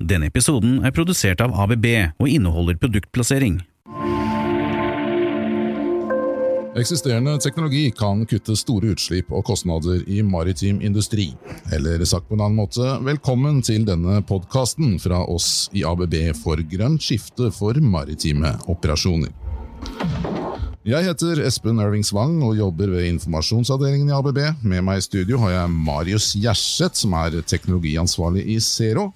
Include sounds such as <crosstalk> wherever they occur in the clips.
Denne episoden er produsert av ABB og inneholder produktplassering. Eksisterende teknologi kan kutte store utslipp og kostnader i maritim industri. Eller sagt på en annen måte, velkommen til denne podkasten fra oss i ABB for grønt skifte for maritime operasjoner. Jeg heter Espen Irving Svang og jobber ved informasjonsavdelingen i ABB. Med meg i studio har jeg Marius Gjerseth, som er teknologiansvarlig i Zero.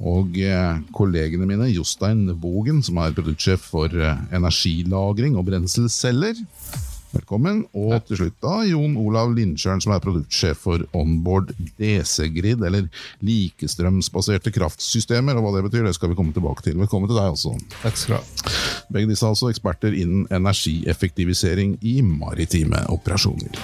Og eh, kollegene mine Jostein Bogen, som er produktsjef for eh, energilagring og brenselceller. Velkommen. Og til slutt da, Jon Olav Lindsjøen, som er produktsjef for Onboard DC-grid, eller likestrømsbaserte kraftsystemer. Og hva det betyr, det skal vi komme tilbake til. Velkommen til deg også. Takk skal du ha. Begge disse er altså eksperter innen energieffektivisering i maritime operasjoner.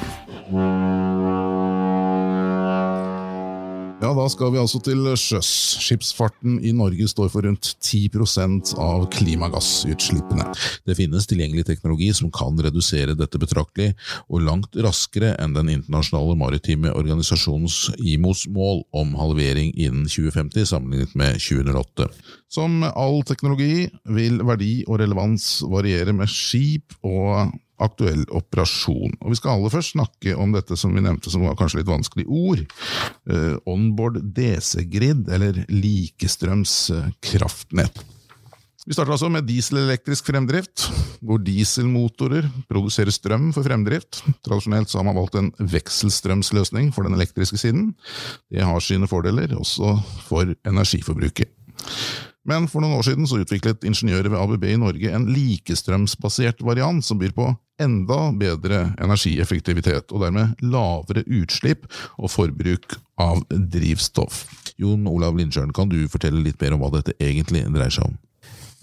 Ja, Da skal vi altså til sjøs. Skipsfarten i Norge står for rundt 10% av klimagassutslippene. Det finnes tilgjengelig teknologi som kan redusere dette betraktelig, og langt raskere enn den internasjonale maritime organisasjonens IMOs mål om halvering innen 2050 sammenlignet med 2008. Som all teknologi vil verdi og relevans variere med skip og aktuell operasjon. Og Vi skal aller først snakke om dette som vi nevnte som var kanskje litt vanskelig ord. Uh, onboard DC-grid, eller likestrøms kraftnett. Vi starter altså med dieselelektrisk fremdrift, hvor dieselmotorer produserer strøm for fremdrift. Tradisjonelt har man valgt en vekselstrømsløsning for den elektriske siden. Det har sine fordeler, også for energiforbruket. Men for noen år siden så utviklet ingeniører ved ABB i Norge en likestrømsbasert variant som byr på enda bedre energieffektivitet, og dermed lavere utslipp og forbruk av drivstoff. Jon Olav Lindsjøen, kan du fortelle litt mer om hva dette egentlig dreier seg om?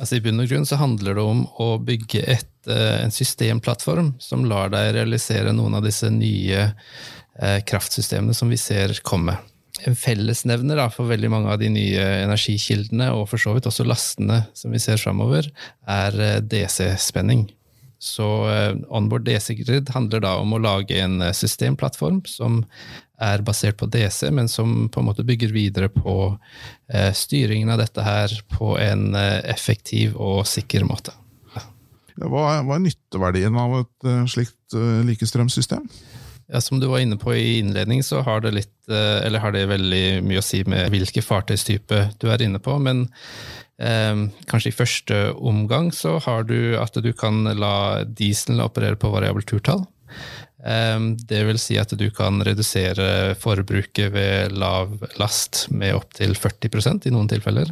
Altså, I bunn og grunn så handler det om å bygge et, eh, en systemplattform som lar deg realisere noen av disse nye eh, kraftsystemene som vi ser komme en fellesnevner da, for veldig mange av de nye energikildene, og for så vidt også lastene som vi ser framover, er eh, DC-spenning. Så eh, Onboard DC-grid handler da om å lage en eh, systemplattform som er basert på DC, men som på en måte bygger videre på styringen av dette her på en effektiv og sikker måte. Hva, er, hva, er, nytteverdien av et slikt likestrømsystem? Ja, Som du var inne på i innledning, så har det, litt, eh, har det veldig mye å si med hvilken fartøystype du er inne på. Men eh, kanskje i første omgang så har du at du kan la dieselen operere på variabelt turtall. Eh, det vil si at du kan redusere forbruket ved lav last med opptil 40% i noen tilfeller.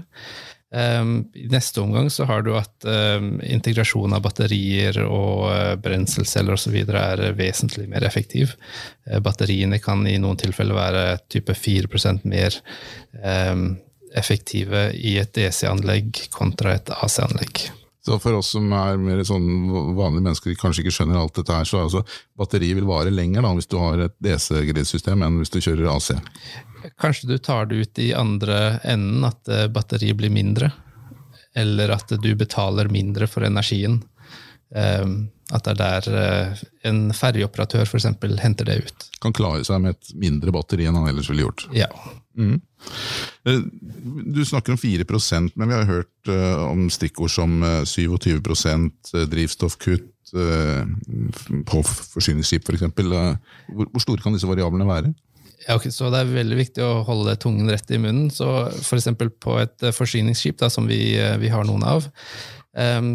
Um, I neste omgang så har du at um, integrasjon av batterier og uh, brenselceller osv. er vesentlig mer effektiv. Uh, batteriene kan i noen tilfeller være type 4% mer um, effektive i et DC-anlegg kontra et AC-anlegg. Så for oss som er mer sånn vanlige mennesker kanskje ikke skjønner alt dette her, så altså batteriet vil vare lenger da, hvis du har et DC-gridsystem enn hvis du kjører AC? Kanskje du tar det ut i andre enden, at eh, batteriet blir mindre. Eller at du betaler mindre for energien. Ehm, at det er der eh, en ferjeoperatør f.eks. henter det ut. Kan klare seg med et mindre batteri enn han ellers ville gjort. Ja. Mm. Eh, du snakker om 4% men vi har hørt om stikkord som 27% drivstoffkutt på forsyningsskip f.eks. For hvor store kan disse variablene være? Ja, okay, så Det er veldig viktig å holde tungen rett i munnen. så F.eks. på et eh, forsyningsskip, da, som vi, eh, vi, har noen av,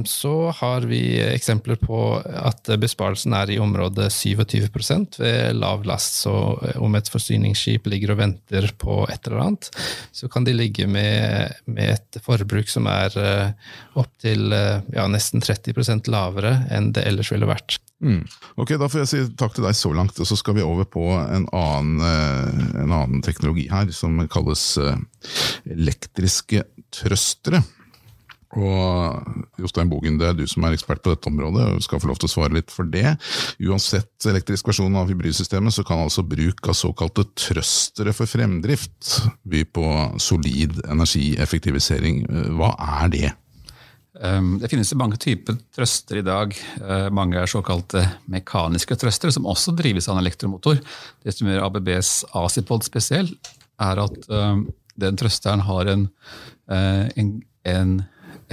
så har vi eksempler på at besparelsen er i området 27 ved lav last. Så eh, om et forsyningsskip ligger og venter på et eller annet, så kan de ligge med, med et forbruk som er uh, opptil uh, ja, nesten 30% lavere enn det ellers ville vært. Mm. Ok, Da får jeg si takk til deg så langt, og så skal vi over på en annen, eh, en annen teknologi her, som kalles eh, elektriske trøstere. Og Jostein Bogen, det er du som er ekspert på dette området, og skal få lov til å svare litt for det. Uansett elektrisk versjon av hybridsystemet, så kan altså bruk av såkalte trøstere for fremdrift by på solid energieffektivisering. Hva er det? Ehm, det finnes mange typer trøster i dag. Eh, mange er såkalte mekaniske trøstere, som også drives av en elektromotor. Det som gjør ABBs Acipod spesiell, er at ehm, den trøsteren har en, eh, en, en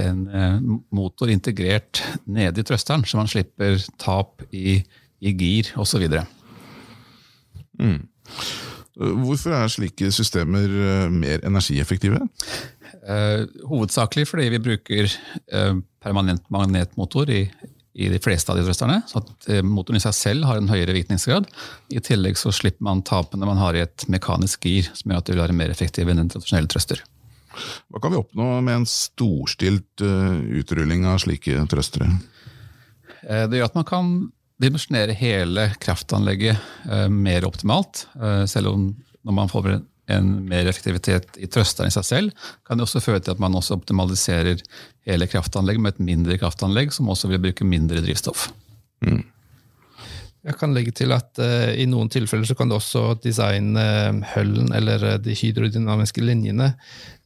en eh, motor integrert nede i trøsteren, så man slipper tap i, i gir osv. Mm. Hvorfor er slike systemer eh, mer energieffektive? Eh, hovedsakelig fordi vi bruker eh, permanent magnetmotor i, i, de fleste av de trøsterne. så at eh, Motoren i seg selv har en høyere virkningsgrad. I tillegg så slipper man tapene man har i et mekanisk gir, som gjør at du vil være mer effektiv enn en tradisjonell trøster. Hva kan vi oppnå med en storstilt uh, utrulling av slike trøstere? Eh, det gjør at man kan dimensjonere hele kraftanlegget uh, mer optimalt. Selv om når man får en mer effektivitet i trøsteren i seg selv, kan det også føre til at man også optimaliserer hele kraftanlegget med et mindre kraftanlegg, som også vil bruke mindre drivstoff. Mm. Jeg kan legge til at uh, i noen tilfeller så kan du også designe høllen eller de hydrodynamiske linjene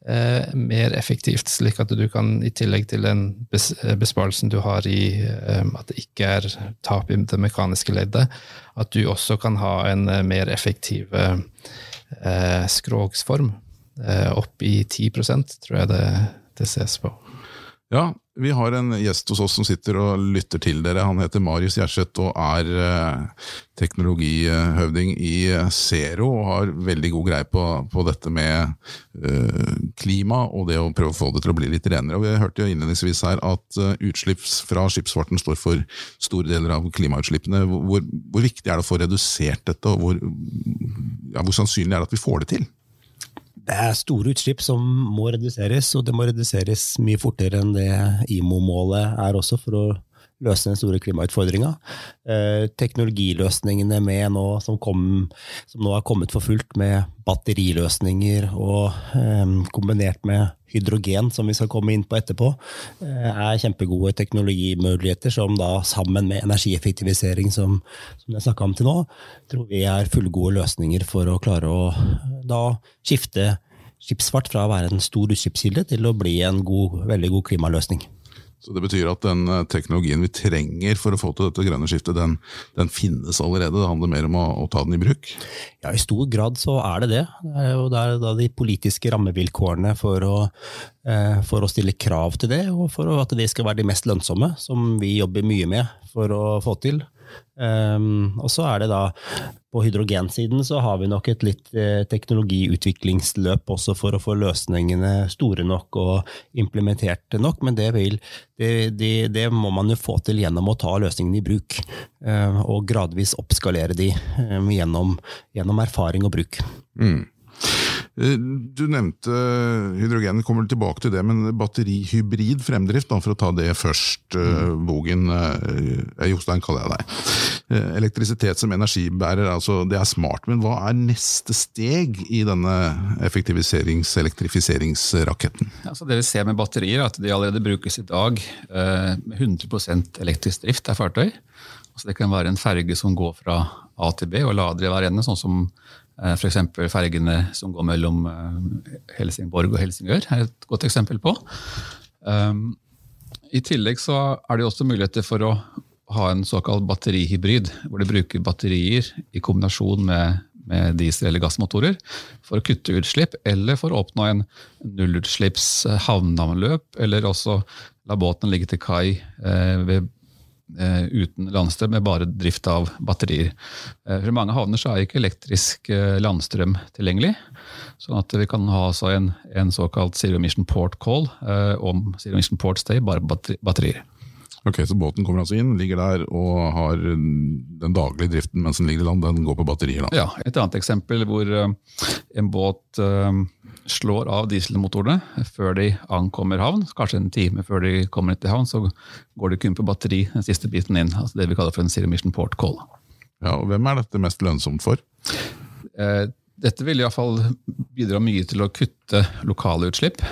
uh, mer effektivt, slik at du kan, i tillegg til den bes eh, besparelsen du har i eh, at det ikke er tap i det mekaniske leddet, at du også kan ha en eh, mer effektiv eh, eh, skrogsform. opp i 10% tror jeg det, det ses på. Ja, vi har en gjest hos oss som sitter og lytter til dere. Han heter Marius Gjerseth og er eh, teknologihøvding i Zero og har veldig god greie på, på dette med eh, klima og det å prøve å få det til å bli litt renere. Og Vi hørte jo innledningsvis her at uh, utslipp fra skipsfarten står for store deler av klimautslippene. Hvor, hvor viktig er det å få redusert dette, og hvor, ja, hvor sannsynlig er det at vi får det til? Det er store utslipp som må reduseres, og det må reduseres mye fortere enn det IMO-målet er også, for å løse den store klimautfordringa. Eh, teknologiløsningene nå, som, kom, som, nå har kommet for fullt, med batteriløsninger og eh, kombinert med hydrogen, som vi skal komme inn på etterpå, eh, er kjempegode teknologimuligheter som da sammen med energieffektivisering, som, som jeg snakka om til nå, tror vi er fullgode løsninger for å klare å da skifte skipsfart fra å være en stor utslippskilde til å bli en god, veldig god klimaløsning. Så Det betyr at den eh, teknologien vi trenger for å få til dette grønne skiftet, den, den finnes allerede? Det handler mer om å, å, ta den i bruk? Ja, i stor grad så er det det. Det er jo der, de politiske rammevilkårene for å, eh, for å, stille krav til det, og for at det skal være de mest lønnsomme, som vi jobber mye med for å få til. Um, og så er det da på hydrogensiden så har vi nok et litt eh, teknologiutviklingsløp også for å få løsningene store nok og implementerte nok, men det, vil, det, det, det må man jo få til gjennom å ta løsningene i bruk. Uh, og gradvis oppskalere de um, gjennom, gjennom, erfaring og bruk. Mm. Eh, du nevnte hydrogen, kommer tilbake til det, men batterihybrid fremdrift, da, for å ta det først. Mm. Bogen, Jostein kaller jeg deg. Elektrisitet som energibærer, altså det er smart, men hva er neste steg i denne effektiviserings-, elektrifiseringsraketten? Altså det vi ser med batterier, er at de allerede brukes i dag med 100% elektrisk drift av fartøy. Altså det kan være en ferge som går fra A til B og lader i hver ende, sånn som Eh, F.eks. fergene som går mellom eh, Helsingborg og Helsingør er et godt eksempel på. Um, I tillegg så er det også muligheter for å ha en såkalt batterihybrid, hvor de bruker batterier i kombinasjon med, med diesel- eller gassmotorer for å kutte utslipp, eller for å oppnå en nullutslipps havneanløp, eller også la båten ligge til kai eh, ved Eh, uten landstrøm med bare drift av batterier. Eh, for mange havner så er ikke elektrisk eh, landstrøm tilgjengelig. Sånn at vi kan ha altså en, en, såkalt zero Mission port call om zero Mission port stay, bare batterier. Ok, Så båten kommer altså inn, ligger der og har den daglige driften mens den ligger i land, den går på batterier? da? Ja, Et annet eksempel hvor en båt slår av dieselmotorene før de ankommer havn. Kanskje en time før de kommer til havn, så går det kun på batteri den siste biten inn. altså Det vi kaller for en zero mission port call. Ja, og Hvem er dette mest lønnsomt for? Eh, dette vil iallfall bidra mye til å kutte lokale utslipp.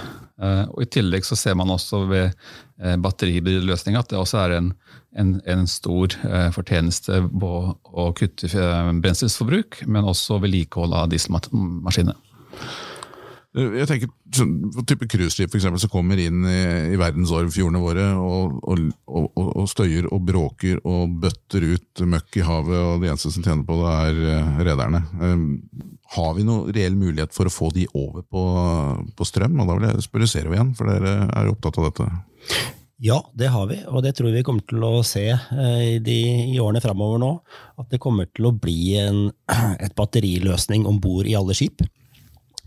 Eh, og I tillegg så ser man også ved batteribilløsninga batteribrylløsning at det også er en, en, en stor eh, fortjeneste på å kutte brenselsforbruk, men også vedlikehold av dieselmaskinene. Jeg tenker på type cruiseskip som kommer inn i, i verdensarvfjordene våre og, og, og, og, støyer og bråker og bøtter ut møkk i havet, og det eneste som tjener på det, er rederne. Har vi noen reell mulighet for å få de over på, på strøm? Og da vil jeg spørre Zero igjen, for dere er opptatt av dette. Ja, det har vi, og det tror vi kommer til å se i, de, i årene framover nå. At det kommer til å bli en <clears throat> et batteriløsning om bord i alle skip.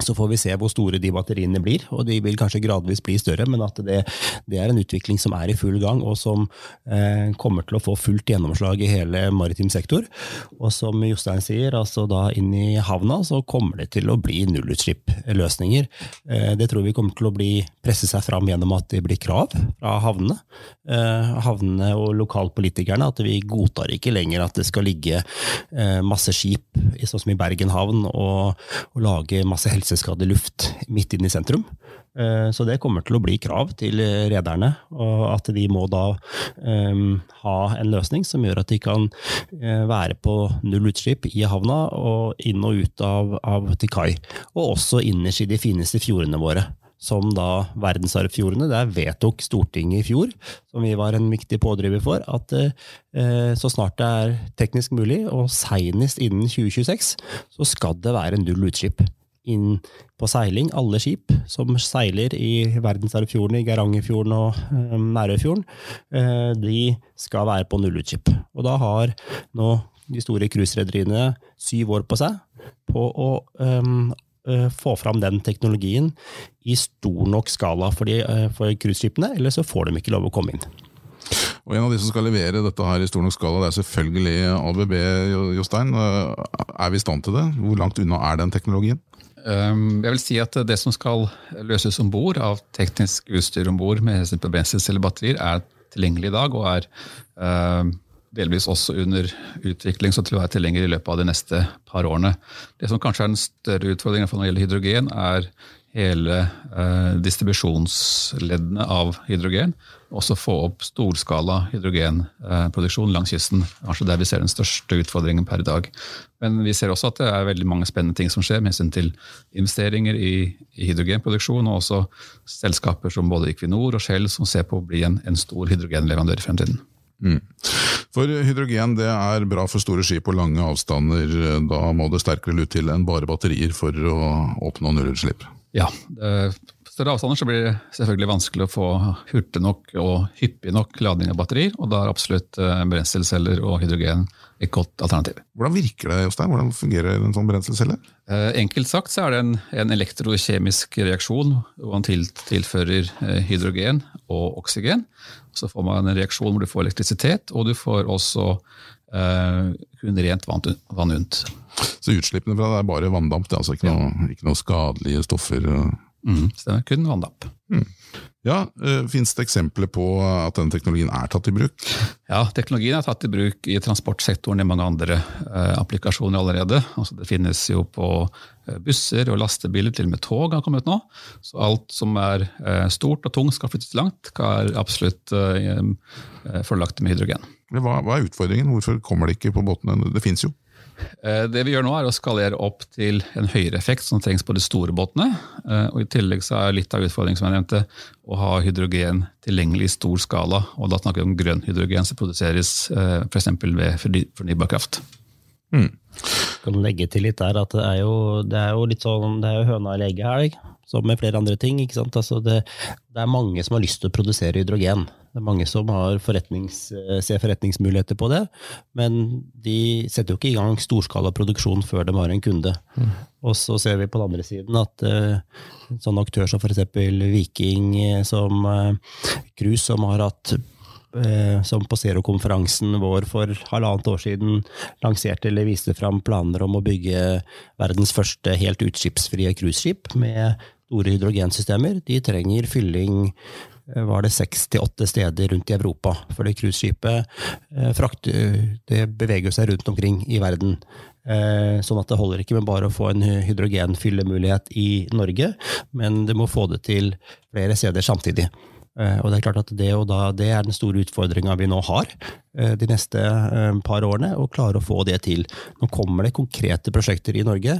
Så får vi se hvor store de batteriene blir, og de vil kanskje gradvis bli større, men at det, det er en utvikling som er i full gang, og som eh, kommer til å få fullt gjennomslag i hele maritim sektor. Og som Jostein sier, altså da inn i havna så kommer det til å bli nullutslipp-løsninger. Eh, det tror vi kommer til å bli, presse seg fram gjennom at det blir krav fra havnene. Eh, havnene og lokalpolitikerne, at vi godtar ikke lenger at det skal ligge eh, masse skip, sånn som i Bergen havn, og, og lage masse helse helseskadelig luft midt inne i sentrum. Eh, så det kommer til å bli krav til rederne, og at de må da um, ha en løsning som gjør at de kan uh, være på null utslipp i havna og inn og ut av, av til kai. Og også innerst i de fineste fjordene våre som da verdensarvfjordene. Der vedtok Stortinget i fjor, som vi var en viktig pådriver for, at eh, så snart det er teknisk mulig, og seinest innen 2026, så skal det være null utslipp inn på seiling. Alle skip som seiler i verdensarvfjorden, i Geirangerfjorden og um, Nærøyfjorden, uh, de skal være på nullutslipp. Og da har nå de store cruiserederiene syv år på seg på å um, få fram den teknologien i stor nok skala for, de, for cruiseskipene, eller så får de ikke lov å komme inn. Og En av de som skal levere dette her i stor nok skala, det er selvfølgelig ABB, Jostein. Er vi i stand til det? Hvor langt unna er den teknologien? Ehm, jeg vil si at Det som skal løses om bord av teknisk utstyr om bord med hensyn til brenselcellebatterier, er tilgjengelig i dag og er ehm, delvis også under utvikling, så til å være tilgjengelig i løpet av de neste par årene. Det som kanskje er den større utfordringen når det gjelder hydrogen, er hele eh, distribusjonsleddene av hydrogen. Og Også få opp storskala hydrogenproduksjon langs kysten. Kanskje der vi ser den største utfordringen per dag. Men vi ser også at det er veldig mange spennende ting som skjer med hensyn til investeringer i, i, hydrogenproduksjon, og også selskaper som både Equinor og Shell som ser på å bli en, en stor hydrogenleverandør i fremtiden. Mm. For hydrogen det er bra for store skip og lange avstander. Da må det sterkere lut til enn bare batterier for å oppnå nullutslipp. Ja, større avstander så blir det selvfølgelig vanskelig å få hurtig nok og hyppig nok lading av batterier, og da er absolutt eh, brenselceller og hydrogen et godt alternativ. Hvordan virker det, Jostein? Hvordan fungerer en sånn brenselcelle? Eh, enkelt sagt så er det en, en elektrokjemisk reaksjon hvor man til, tilfører eh, hydrogen og oksygen. Så får man en reaksjon hvor du får elektrisitet, og du får også eh, kun rent vann, rundt. Så utslippene fra det er bare vanndamp, det er altså ikke, noe, ikke noe skadelige stoffer? Mm, stemmer. Kun vanndamp. Mm. Ja, uh, Fins det eksempler på at denne teknologien er tatt i bruk? Ja, teknologien er tatt i bruk i transportsektoren i mange andre uh, applikasjoner allerede. Altså, det finnes jo på busser og lastebiler, til og med tog har kommet nå. Så alt som er stort og tungt skal flyttes langt, er absolutt fordelaktig med hydrogen. Hva, hva, er utfordringen? Hvorfor kommer det ikke på båtene? Det fins jo. Eh, det vi gjør nå er å skalere opp til en høyere effekt som trengs på de store båtene. Eh, og I tillegg så er litt av utfordringen som jeg nevnte, å ha hydrogen tilgjengelig i stor skala. og Da snakker vi om grønn hydrogen som produseres eh, f.eks. ved fornybar kraft. Mm. Kan legge til litt der at det er jo, det er jo litt sånn, det er jo høna eller egget her, som med flere andre ting. ikke sant? Altså det, det er mange som har lyst til å produsere hydrogen. Det er mange som forretnings, eh, ser forretningsmuligheter på det, men de setter jo ikke i gang storskala produksjon før de har en kunde. Mm. Og så ser vi på den andre siden at uh, en sånn aktør som f.eks. Viking, eh, som uh, Cruise, som har hatt som på Zero-konferansen vår for halvannet år siden lanserte eller viste fram planer om å bygge verdens første helt utslippsfrie cruiseskip med store hydrogensystemer. De trenger fylling eh, var det seks til åtte steder rundt i Europa. Fordi cruiseskipet det beveger seg rundt omkring i verden. Sånn at det holder ikke med bare å få en hydrogenfyllemulighet i Norge, men det må få det til flere steder samtidig. Og Det er klart at det, da, det er den store utfordringa vi nå har de neste par årene, å klare å få det til. Nå kommer det konkrete prosjekter i Norge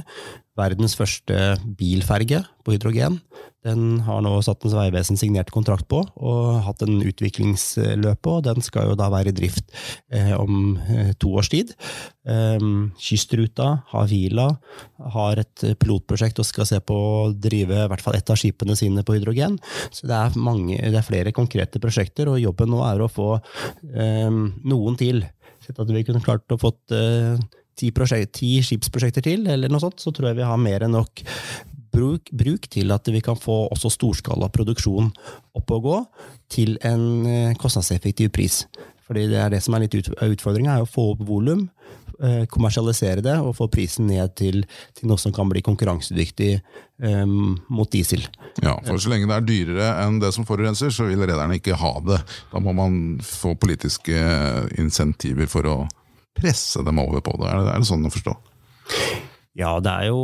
verdens første bilferge på hydrogen. Den har nå Statens vegvesen signert kontrakt på og hatt en utviklingsløp på. Den skal jo da være i drift eh, om eh, to års tid. Eh, Kystruta, Havila, har et pilotprosjekt og skal se på å drive i hvert fall ett av skipene sine på hydrogen. Så det er, mange, det er flere konkrete prosjekter, og jobben nå er å få eh, noen til. Sett at vi kunne klart å fått eh, ti, ti skipsprosjekter til, eller noe sånt, så tror jeg vi har mer enn nok bruk, bruk, til at vi kan få også storskala produksjon opp og gå til en eh, kostnadseffektiv pris. Fordi det er det som er litt utfordringa, er å få opp volum, eh, kommersialisere det og få prisen ned til, til noe som kan bli konkurransedyktig um, mot diesel. Ja, for så lenge det er dyrere enn det som forurenser, så vil rederne ikke ha det. Da må man få politiske insentiver for å presse dem over på det? Er det, er det sånn å forstå? Ja, det er jo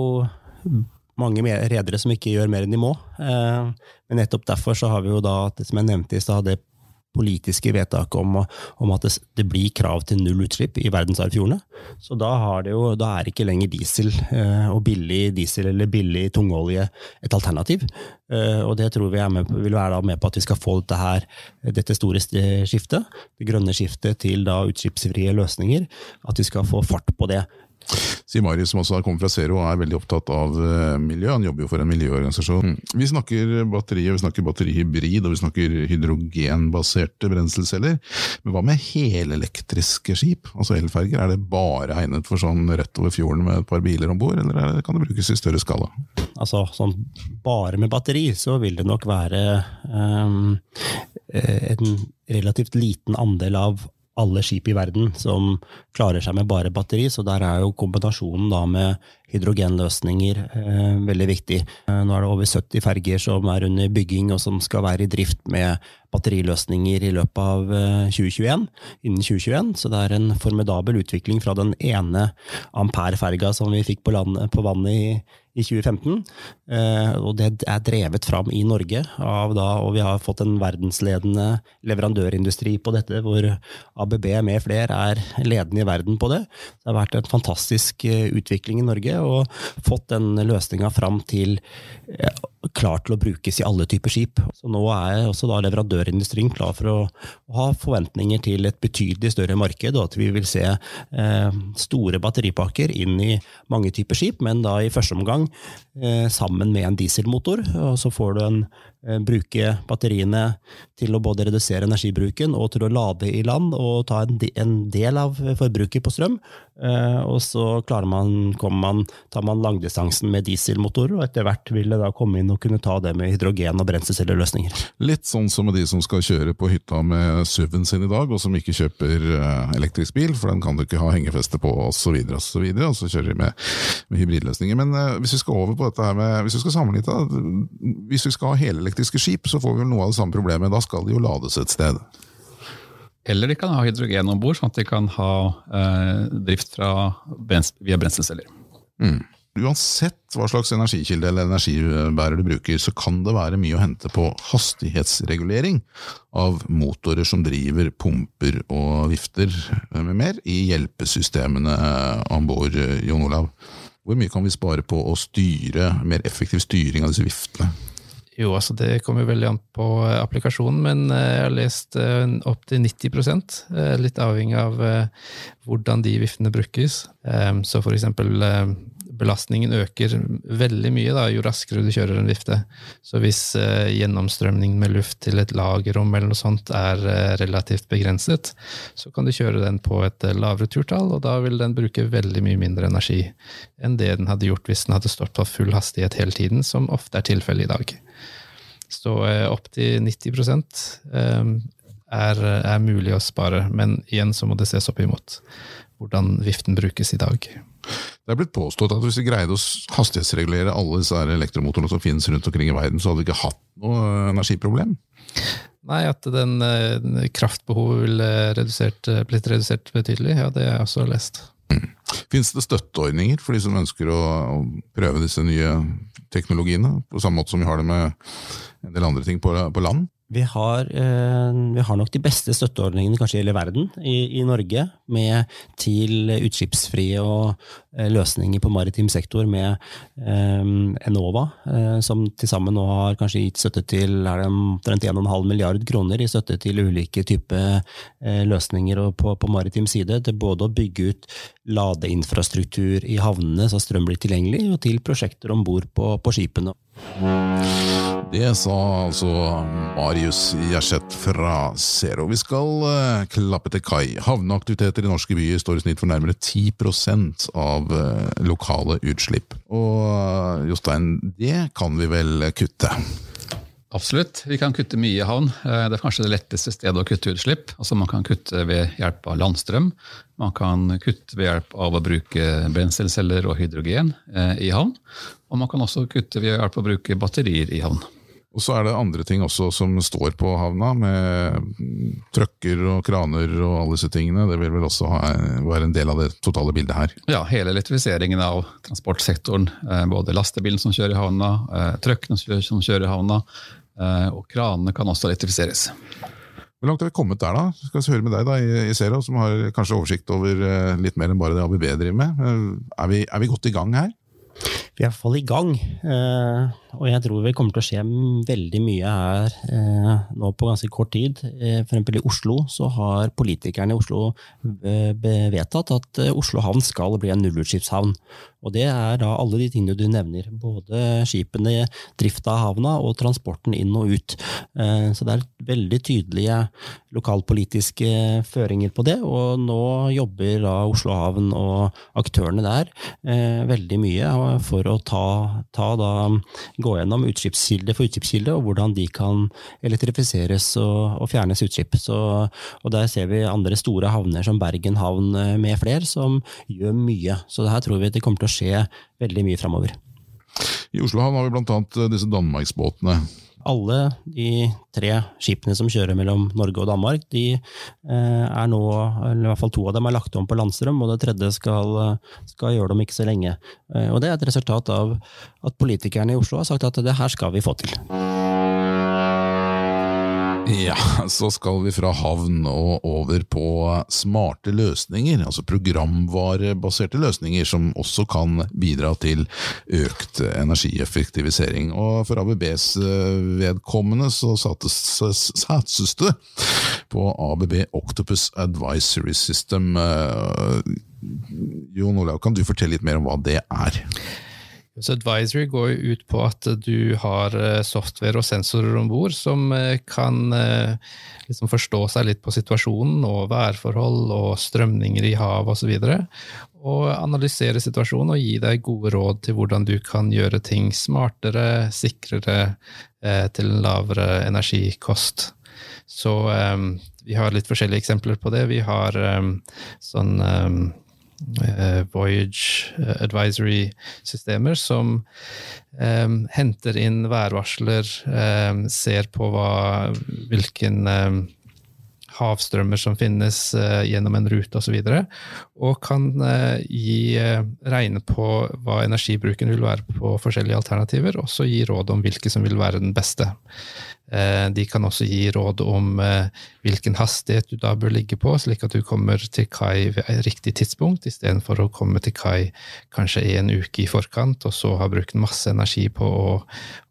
mange redere som ikke gjør mer enn de må. Eh, men nettopp derfor så har vi jo da, det som jeg nevnte i stad, politiske vedtaket om, om, at det, det, blir krav til null utslipp i verdensarvfjordene. Så da, jo, da, er ikke lenger diesel eh, og billig diesel eller billig tungolje et alternativ. Eh, og det tror vi med, vil være med på at vi skal få dette, her, dette store skiftet, det grønne skiftet til da utslippsfrie løsninger. At vi skal få fart på det. Sier Marius, som også har kommet fra Zero og er veldig opptatt av eh, miljø. Han jobber jo for en miljøorganisasjon. Mm. Vi snakker batterier, vi snakker batterihybrid og vi snakker hydrogenbaserte brenselceller. Men hva med helelektriske skip, altså elferger? Er det bare egnet for sånn rett over fjorden med et par biler om bord, eller kan det brukes i større skala? Altså, sånn bare med batteri så vil det nok være um, en relativt liten andel av alle skip i verden som klarer seg med bare batteri, så der er jo kombinasjonen da med hydrogenløsninger eh, veldig viktig. Eh, nå er det over 70 ferger som er under bygging og som skal være i drift med batteriløsninger i løpet av 2021, eh, innen 2021. Så det er en formidabel utvikling fra den ene Ampere-ferga som vi fikk på, land, på vannet i i 2015. Eh, og det er drevet fram i Norge, da, og vi har fått en verdensledende leverandørindustri på dette, hvor ABB med flere er ledende i verden på det. Det har vært en fantastisk utvikling i Norge, og fått den løsninga fram til eh, klar til å brukes i alle typer skip. Så nå er også leverandørindustrien klar for å, ha forventninger til et betydelig større marked, og at vi vil se eh, store batteripakker inn i mange typer skip, men da i første omgang eh, sammen med en dieselmotor. og Så får du en Eh, bruke batteriene til å både redusere energibruken og til å lade i land og ta en del av forbruket på strøm. Og så man, man, tar man langdistansen med dieselmotorer, og etter hvert vil det da komme inn og kunne ta det med hydrogen- og brenselscelleløsninger. Litt sånn som med de som skal kjøre på hytta med SUV-en sin i dag, og som ikke kjøper eh, elektrisk bil, for den kan du ikke ha hengefeste på, osv., og, så videre, og så kjører de med, med hybridløsninger. Men hvis vi skal over på dette her med, hvis vi skal sammenligne, hvis vi skal ha hele elektriske skip, så får vi vel noe av det samme problemet. Da skal de jo lades et sted. Eller de kan ha hydrogen om bord, sånn at de kan ha eh, drift fra, via brenselceller. Mm. Uansett hva slags energikilde eller energibærer du bruker, så kan det være mye å hente på hastighetsregulering av motorer som driver pumper og vifter med mer i hjelpesystemene om bord, Jon Olav. Hvor mye kan vi spare på å styre, mer effektiv styring av disse viftene? Jo, altså det kommer veldig an på eh, applikasjonen, men eh, jeg har lest eh, opptil 90% litt avhengig av hvordan de viftene brukes. Så for eksempel belastningen øker veldig mye da, jo raskere du kjører en vifte. Så hvis eh, gjennomstrømning med luft til et lagerrom eller noe sånt er eh, relativt begrenset, så kan du kjøre den på et eh, lavere turtall, og da vil den bruke veldig mye mindre energi enn det den hadde gjort hvis den hadde stått på full hastighet hele tiden, som ofte er tilfellet i dag. Så eh, opptil 90 eh, er, er mulig å spare, men igjen så må det ses opp imot hvordan viften brukes i dag. Det er blitt påstått at hvis vi greide å hastighetsregulere alle disse elektromotorene som finnes rundt omkring i verden, så hadde vi ikke hatt noe energiproblem? Nei, at den, eh, kraftbehovet ville redusert, eh, blitt redusert betydelig, ja, det har jeg også lest. Mm. Fins det støtteordninger for de som ønsker å, å, prøve disse nye teknologiene, på samme måte som vi har det med en del andre ting på, på land? Vi har, eh, vi har, nok de beste støtteordningene kanskje i hele verden i, i Norge, med til utslippsfrie og løsninger på maritim sektor med eh, Enova, eh, som til sammen nå har kanskje gitt støtte til er det omtrent 1,5 milliard kroner i støtte til ulike typer eh, løsninger på, på, maritim side, til både å bygge ut ladeinfrastruktur i havnene så strøm blir tilgjengelig, og til prosjekter om bord på, på skipene. Det sa altså Marius Gjerseth fra Zero. Vi skal klappe til kai. Havneaktiviteter i norske byer står i snitt for nærmere 10% av uh, lokale utslipp. Og uh, Jostein, det kan vi vel kutte? Absolutt. Vi kan kutte mye i havn. Det er kanskje det letteste stedet å kutte utslipp. Altså Man kan kutte ved hjelp av landstrøm. Man kan kutte ved hjelp av å bruke brenselceller og hydrogen i havn. Og man kan også kutte ved hjelp av å bruke batterier i havn. Og så er det andre ting også som står på havna, med trøkker og kraner og alle disse tingene. Det vil vel også være en del av det totale bildet her? Ja, hele elektrifiseringen av transportsektoren. Eh, både lastebilen som kjører i havna, eh, trøkkene som kjører i havna, eh, og kranene kan også elektrifiseres. Hvor langt har vi kommet der, da? Skal vi høre med deg da, i Zero, som har kanskje oversikt over litt mer enn bare det ABB driver med. Er vi, er vi godt i gang her? Vi er i hvert fall i gang, eh, og jeg tror vi kommer til å skje veldig mye her eh, nå på ganske kort tid. Eh, for eksempel i Oslo så har politikerne i Oslo vedtatt at Oslo havn skal bli en nullutslippshavn. Og det er da alle de tingene du nevner. Både skipene, drifta av havna og transporten inn og ut. Så det er veldig tydelige lokalpolitiske føringer på det, og nå jobber da Oslo havn og aktørene der veldig mye for å ta, ta da, gå gjennom utslippskilde for utslippskilde, og hvordan de kan elektrifiseres og, og fjernes utslipp. Så, og Der ser vi andre store havner som Bergen havn eh, med flere, som gjør mye. Så her tror vi det kommer til å skje veldig mye framover. I Oslo havn har vi bl.a. Eh, disse danmarksbåtene alle de tre skipene som kjører mellom Norge og Danmark, de eh, er nå, eller i hvert fall to av dem er lagt om på landstrøm, og det tredje skal, skal gjøre det om ikke så lenge. Eh, og det er et resultat av at politikerne i Oslo har sagt at det her skal vi få til. Ja, så skal vi fra havn og over på smarte løsninger, altså programvarebaserte løsninger som også kan bidra til økt energieffektivisering. Og for ABBs eh, vedkommende så satses det på ABB Octopus Advisory System. Eh, Jon Olav, kan du fortelle litt mer om hva det er? Så Advisory går jo ut på at du har eh, software og sensorer om bord som eh, kan eh, liksom forstå seg litt på situasjonen og værforhold og strømninger i hav osv. Og, og analysere situasjonen og gi deg gode råd til hvordan du kan gjøre ting smartere, sikrere, til en lavere energikost. Så vi har litt forskjellige eksempler på det. Vi har sånn Voyage eh, Advisory-systemer som um, henter inn værvarsler, um, ser på hva, hvilken um, havstrømmer som finnes uh, gjennom en rute osv., og, så og kan uh, gi, uh, regne på hva energibruken vil være på forskjellige alternativer, og så gi råd om hvilke som vil være den beste. Eh, de kan også gi råd om eh, hvilken hastighet du da bør ligge på, slik at du kommer til kai ved riktig tidspunkt, istedenfor å komme til kai kanskje en uke i forkant, og så ha brukt masse energi på å,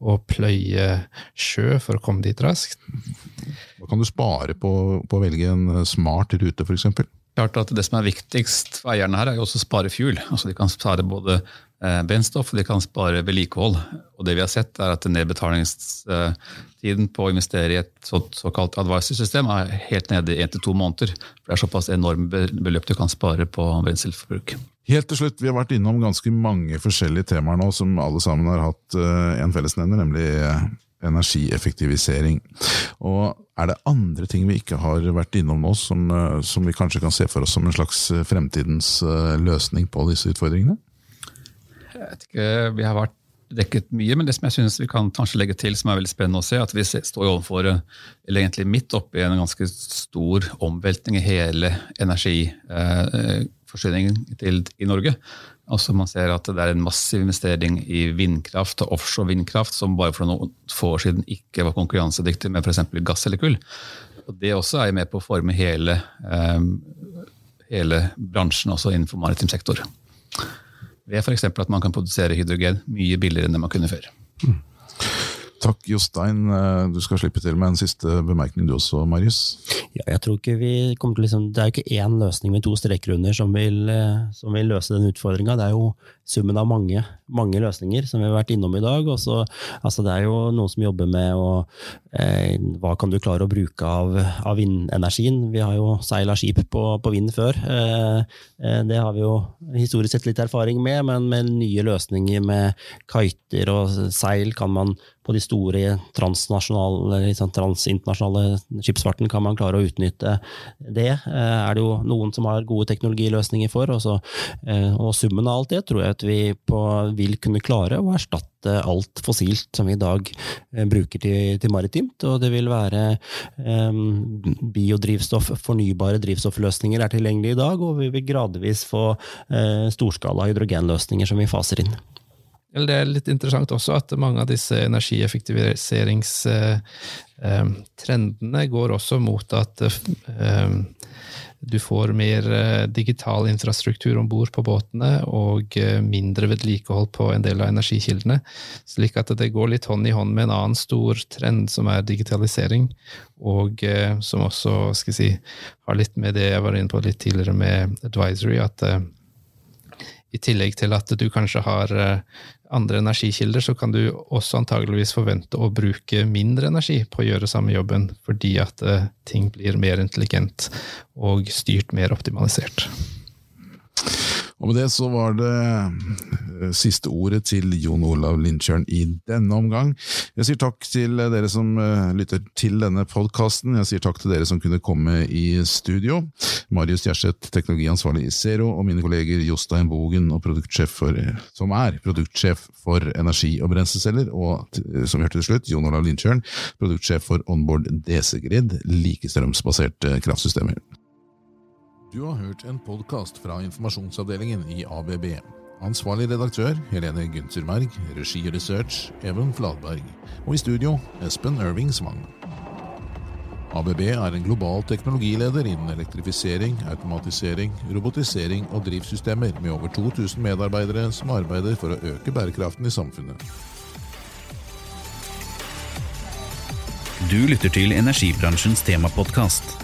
å pløye sjø for å komme dit raskt. Hva kan du spare på, på å velge en smart rute, f.eks.? Klart at Det som er viktigst for eierne her, er jo også å spare fuel. Altså De kan spare både Eh, brennstoff, og de kan spare vedlikehold. Og det vi har sett er at Nedbetalingstiden på å investere i et såkalt advisor-system er helt nede i én til to måneder. For Det er såpass enorme beløp du kan spare på brenselforbruk. Helt til slutt, Vi har vært innom ganske mange forskjellige temaer nå som alle sammen har hatt eh, en fellesnevner, nemlig eh, energieffektivisering. Og Er det andre ting vi ikke har vært innom nå, som, som vi kanskje kan se for oss som en slags fremtidens løsning på disse utfordringene? Jeg vet ikke, Vi har vært dekket mye, men det som jeg synes vi kan kanskje legge til, som er veldig spennende å se, at vi står overfor, eller egentlig midt oppi en ganske stor omveltning i hele energiforsyningen til, i Norge. Altså Man ser at det er en massiv investering i vindkraft og offshore vindkraft, som bare for noen få år siden ikke var konkurransedyktig med f.eks. gass eller kull. Og Det også er med på å forme hele, eh, hele bransjen også innenfor maritim sektor. Ved f.eks. at man kan produsere hydrogen mye billigere enn det man kunne før. Mm. Takk, Jostein. Eh, du skal slippe til med en siste bemerkning du også, Marius. Ja, jeg tror ikke vi kommer til liksom, Det er jo ikke én løsning med to streker under som vil, eh, som vil løse den utfordringa. Det er jo summen av mange, mange, løsninger som vi har vært innom i dag. Også, altså det er jo noen som jobber med å, eh, hva kan du klare å bruke av, av vindenergien. Vi har jo seila skip på, på, vind før. Eh, eh, det har vi jo historisk sett litt erfaring med, men med nye løsninger med kiter og seil kan man på de store transnasjonale, transinternasjonale skipsfarten kan man klare å utnytte det. Eh, er det jo noen som har gode teknologiløsninger for, og, så, eh, og summen av alt det tror jeg at vi på, vil kunne klare å erstatte alt fossilt som vi i dag eh, bruker til, til, maritimt. Og det vil være um, biodrivstoff, fornybare drivstoffløsninger er tilgjengelig i dag, og vi vil gradvis få uh, storskala hydrogenløsninger som vi faser inn. Det er litt interessant også at mange av disse energieffektiviseringstrendene går også mot at du får mer eh, digital infrastruktur om bord på båtene og eh, mindre vedlikehold på en del av energikildene. Slik at det går litt hånd i hånd med en annen stor trend, som er digitalisering. Og eh, som også skal jeg si, har litt med det jeg var inne på litt tidligere med advisory, at i tillegg til at du kanskje har andre energikilder, så kan du også antageligvis forvente å bruke mindre energi på å gjøre samme jobben, fordi at uh, ting blir mer intelligent og styrt mer optimalisert. Og med det så var det eh, siste ordet til Jon Olav Lindtjørn i denne omgang. Jeg sier takk til dere som eh, lytter til denne podkasten. Jeg sier takk til dere som kunne komme i studio. Marius Gjerseth, teknologiansvarlig i Zero, og mine kolleger Jostein Bogen, for, som er produktsjef for energi- og brenselceller, og som vi hørte til slutt, Jon Olav Lindtjørn, produktsjef for Onboard DC Grid, likestrømsbaserte kraftsystemer. Du har hørt en podkast fra informasjonsavdelingen i ABB. Ansvarlig redaktør Helene Gunterberg, regi og research Even Fladberg, og i studio Espen Irving Svang. ABB er en global teknologileder innen elektrifisering, automatisering, robotisering og drivsystemer, med over 2000 medarbeidere som arbeider for å øke bærekraften i samfunnet. Du lytter til energibransjens temapodkast.